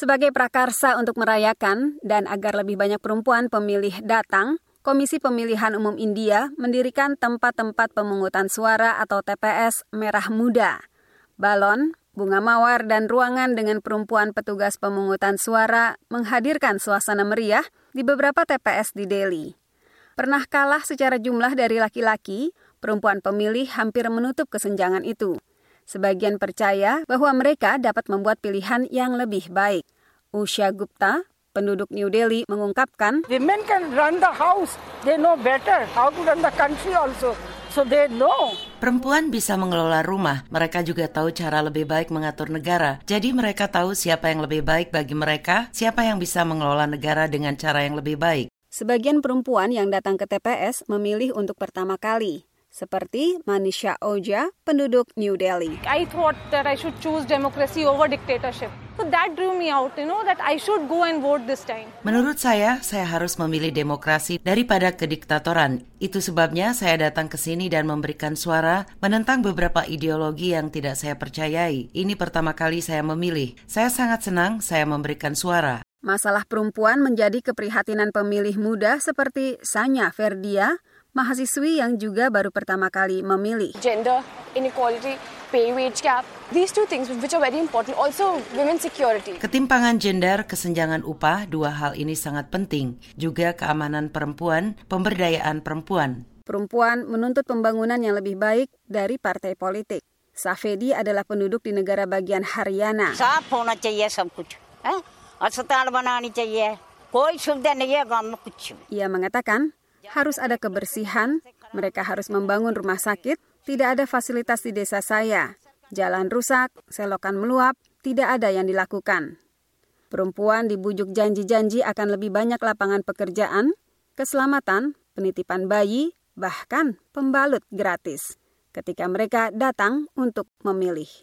Sebagai prakarsa untuk merayakan dan agar lebih banyak perempuan pemilih datang, Komisi Pemilihan Umum India mendirikan tempat-tempat pemungutan suara atau TPS merah muda. Balon, bunga mawar, dan ruangan dengan perempuan petugas pemungutan suara menghadirkan suasana meriah di beberapa TPS di Delhi. Pernah kalah secara jumlah dari laki-laki, perempuan pemilih hampir menutup kesenjangan itu. Sebagian percaya bahwa mereka dapat membuat pilihan yang lebih baik. Usha Gupta, penduduk New Delhi, mengungkapkan, Women can run the house. They know better how to run the country also. So they know. Perempuan bisa mengelola rumah. Mereka juga tahu cara lebih baik mengatur negara. Jadi mereka tahu siapa yang lebih baik bagi mereka, siapa yang bisa mengelola negara dengan cara yang lebih baik. Sebagian perempuan yang datang ke TPS memilih untuk pertama kali seperti Manisha Oja, penduduk New Delhi. I thought that I should choose democracy over dictatorship. So that drew me out, you know, that I should go and vote this time. Menurut saya, saya harus memilih demokrasi daripada kediktatoran. Itu sebabnya saya datang ke sini dan memberikan suara menentang beberapa ideologi yang tidak saya percayai. Ini pertama kali saya memilih. Saya sangat senang saya memberikan suara. Masalah perempuan menjadi keprihatinan pemilih muda seperti Sanya Ferdia, mahasiswi yang juga baru pertama kali memilih. Gender inequality, pay wage gap, these two things which are very important, also women security. Ketimpangan gender, kesenjangan upah, dua hal ini sangat penting. Juga keamanan perempuan, pemberdayaan perempuan. Perempuan menuntut pembangunan yang lebih baik dari partai politik. Safedi adalah penduduk di negara bagian Haryana. Ia mengatakan harus ada kebersihan, mereka harus membangun rumah sakit, tidak ada fasilitas di desa saya. Jalan rusak, selokan meluap, tidak ada yang dilakukan. Perempuan dibujuk janji-janji akan lebih banyak lapangan pekerjaan, keselamatan, penitipan bayi, bahkan pembalut gratis ketika mereka datang untuk memilih.